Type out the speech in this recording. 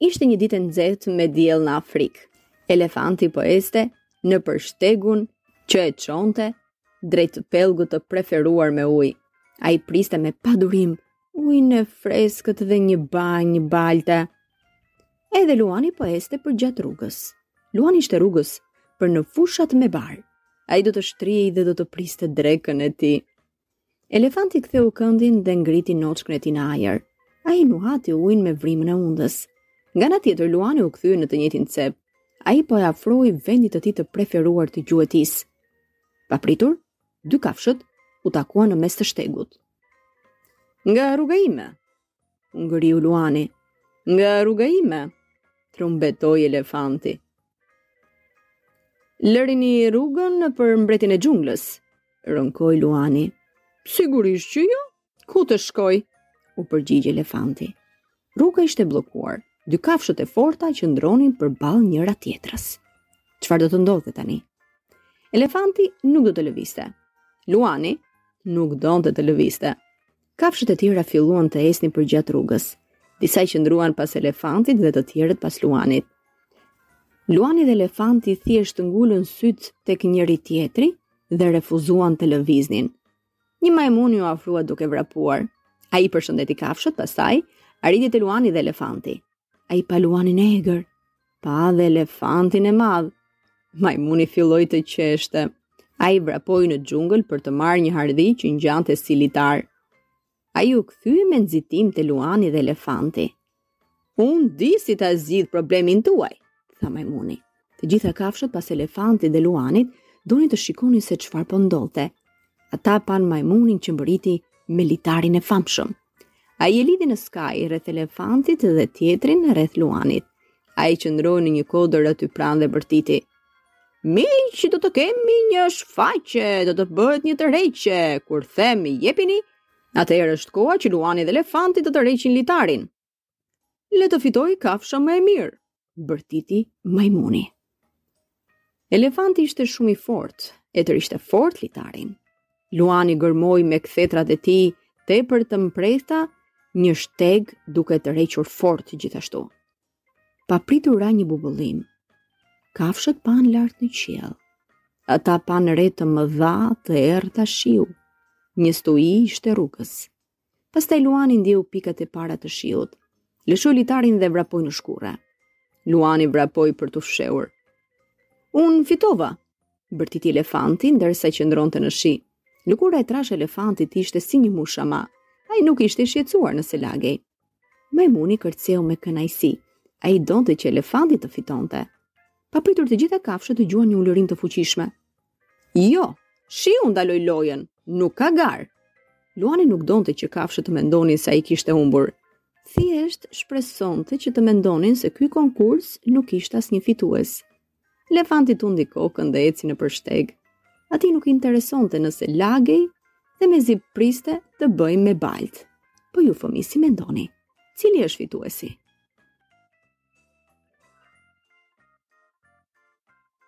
Ishte një ditë e nxehtë me diell në Afrikë. Elefanti po ecte nëpër shtegun që e çonte drejt pellgut të preferuar me ujë. Ai priste me padurim ujin e freskët dhe një banjë balte. Edhe Luani po ecte përgjatë rrugës. Luani ishte rrugës për në fushat me bar. Ai do të shtrihej dhe do të priste drekën e tij. Elefanti ktheu këndin dhe ngriti noçkën e tij në ajër. Ai nuhati ujin me vrimën e hundës. Nga ana tjetër, Luani u kthye në të njëtin cep. Ai po i afrohej vendit të tij të preferuar të gjuetisë. Papritur, dy kafshët u takuan në mes të shtegut. Nga rruga ime, Hungëriu luani. Nga rruga ime, trumbetoi elefanti. Lirini rrugën për mbretin e xhunglës, rënkoi luani. Sigurisht që jo, ku të shkoj, u përgjigj elefanti. Rruga ishte bllokuar, dy kafshët e forta qëndronin përballë njëra-tjetrës. Çfarë do të ndodhte tani? Elefanti nuk do të lëviste. Luani nuk donte të lëviste. Kafshët e tjera filluan të ecnin përgjatë rrugës. Disa qëndruan pas elefantit dhe të tjerët pas luanit. Luani dhe elefanti thjesht ngulën sytë tek njëri-tjetri dhe refuzuan të lëviznin. Një majmun iu afrua duke vrapuar. Ai përshëndeti kafshët pastaj, arriti te luani dhe elefanti. Ai pa luanin e egër, pa dhe elefantin e madh. Majmuni filloi të qeshte. Ai vrapoi në xhungël për të marrë një hardhi që ngjante si litar. Ai u kthye me nxitim te luani dhe elefanti. Unë di si ta zgjidh problemin tuaj, tha majmuni. Të gjitha kafshët pas elefantit dhe luanit donin të shikonin se çfarë po ndodhte. Ata panë majmunin që mbërriti me litarin e famshëm. Ai e lidhi një skaj rreth elefantit dhe tjetrin rreth luanit. Ai qëndroi në një kodër aty pranë dhe bërtiti. Miq, do të kemi një shfaqje, do të bëhet një tërheqje, kur them jepini, atëherë është koha që luani dhe elefanti të tërheqin litarin. Le të fitojë kafsha më e mirë, bërtiti majmuni. Elefanti ishte shumë i fortë, e tërhiqte fort litarin. Luani gërmoi me kthetrat e tij tepër të mprehta një shteg duke tërhequr fort gjithashtu. Papritur ra një bubullimë, kafshët panë lart në qiell. Ata panë re të mëdha të errëta shiu. Një stuhi ishte rrugës, Pastaj Luani ndjeu pikat e para të shiut. Lëshoi litarin dhe vrapoi në shkurre. Luani vrapoi për t'u fshehur. Unë fitova, bërtiti elefanti, ndërsa qëndronte në shi. Lëkura e trashë e elefantit ishte si një mushama. Ai nuk ishte i shqetësuar nëse lagej. Majmuni kërceu me kënaqësi. Ai donte që elefanti të fitonte. Papritur të gjitha kafshët dëgjuan një ulërimë të fuqishme. Jo, shiu ndaloi lojën, nuk ka garë. Luani nuk donte që kafshët të mendonin se ai kishte humbur. Thjesht shpresonte që të mendonin se ky konkurs nuk ishte asnjë fitues. Elefanti tundi kokën dhe eci nëpër shteg. Atij nuk i interesonte nëse lagej dhe mezi priste të bëhej me baltë. Po ju fëmijë si mendoni, cili është fituesi?